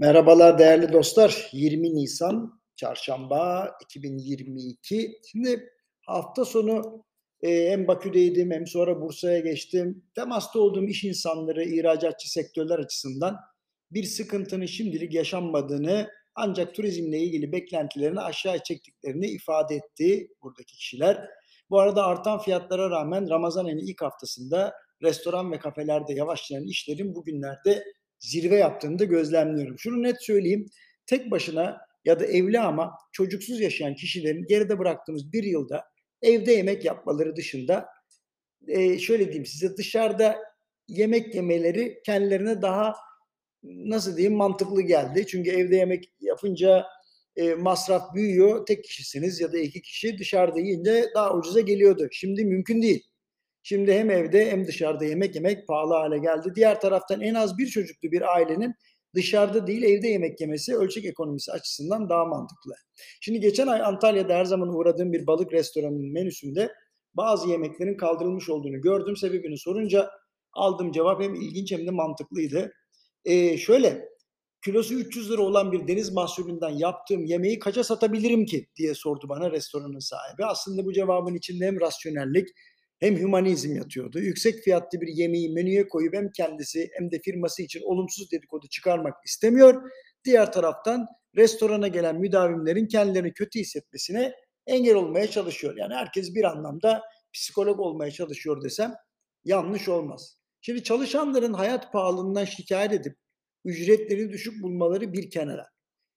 Merhabalar değerli dostlar. 20 Nisan Çarşamba 2022. Şimdi hafta sonu e, hem Bakü'deydim hem sonra Bursa'ya geçtim. Temasta olduğum iş insanları, ihracatçı sektörler açısından bir sıkıntının şimdilik yaşanmadığını ancak turizmle ilgili beklentilerini aşağı çektiklerini ifade etti buradaki kişiler. Bu arada artan fiyatlara rağmen Ramazan ayının ilk haftasında restoran ve kafelerde yavaşlayan işlerin bugünlerde zirve yaptığını da gözlemliyorum. Şunu net söyleyeyim. Tek başına ya da evli ama çocuksuz yaşayan kişilerin geride bıraktığımız bir yılda evde yemek yapmaları dışında e, şöyle diyeyim size dışarıda yemek yemeleri kendilerine daha nasıl diyeyim mantıklı geldi. Çünkü evde yemek yapınca e, masraf büyüyor. Tek kişisiniz ya da iki kişi dışarıda yiyince daha ucuza geliyordu. Şimdi mümkün değil. Şimdi hem evde hem dışarıda yemek yemek pahalı hale geldi. Diğer taraftan en az bir çocuklu bir ailenin dışarıda değil evde yemek yemesi ölçek ekonomisi açısından daha mantıklı. Şimdi geçen ay Antalya'da her zaman uğradığım bir balık restoranının menüsünde bazı yemeklerin kaldırılmış olduğunu gördüm. Sebebini sorunca aldığım cevap hem ilginç hem de mantıklıydı. Ee, şöyle kilosu 300 lira olan bir deniz mahsulünden yaptığım yemeği kaça satabilirim ki diye sordu bana restoranın sahibi. Aslında bu cevabın içinde hem rasyonellik hem hümanizm yatıyordu. Yüksek fiyatlı bir yemeği menüye koyup hem kendisi hem de firması için olumsuz dedikodu çıkarmak istemiyor. Diğer taraftan restorana gelen müdavimlerin kendilerini kötü hissetmesine engel olmaya çalışıyor. Yani herkes bir anlamda psikolog olmaya çalışıyor desem yanlış olmaz. Şimdi çalışanların hayat pahalılığından şikayet edip ücretlerini düşük bulmaları bir kenara.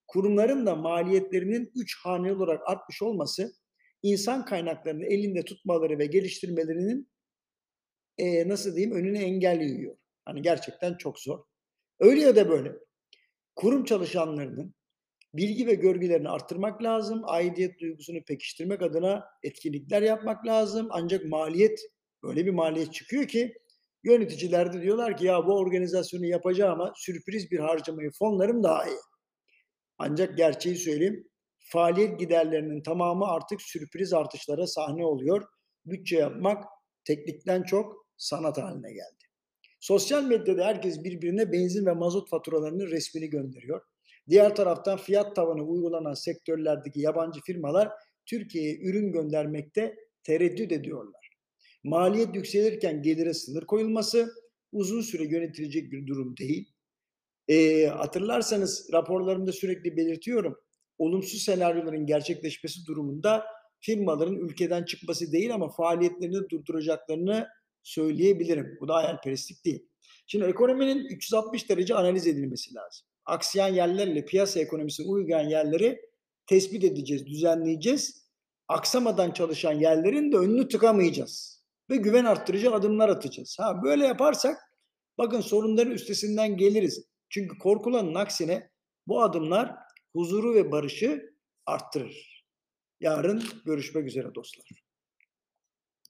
Kurumların da maliyetlerinin 3 haneli olarak artmış olması insan kaynaklarını elinde tutmaları ve geliştirmelerinin e, nasıl diyeyim önünü engelliyor. Hani gerçekten çok zor. Öyle ya da böyle kurum çalışanlarının bilgi ve görgülerini arttırmak lazım. Aidiyet duygusunu pekiştirmek adına etkinlikler yapmak lazım. Ancak maliyet böyle bir maliyet çıkıyor ki yöneticiler de diyorlar ki ya bu organizasyonu yapacağıma sürpriz bir harcamayı fonlarım daha iyi. Ancak gerçeği söyleyeyim faaliyet giderlerinin tamamı artık sürpriz artışlara sahne oluyor. Bütçe yapmak teknikten çok sanat haline geldi. Sosyal medyada herkes birbirine benzin ve mazot faturalarının resmini gönderiyor. Diğer taraftan fiyat tavanı uygulanan sektörlerdeki yabancı firmalar Türkiye'ye ürün göndermekte tereddüt ediyorlar. Maliyet yükselirken gelire sınır koyulması uzun süre yönetilecek bir durum değil. E, hatırlarsanız raporlarımda sürekli belirtiyorum olumsuz senaryoların gerçekleşmesi durumunda firmaların ülkeden çıkması değil ama faaliyetlerini durduracaklarını söyleyebilirim. Bu da hayalperestlik değil. Şimdi ekonominin 360 derece analiz edilmesi lazım. Aksiyen yerlerle piyasa ekonomisine uygun yerleri tespit edeceğiz, düzenleyeceğiz. Aksamadan çalışan yerlerin de önünü tıkamayacağız. Ve güven arttırıcı adımlar atacağız. Ha böyle yaparsak bakın sorunların üstesinden geliriz. Çünkü korkulanın aksine bu adımlar huzuru ve barışı arttırır. Yarın görüşmek üzere dostlar.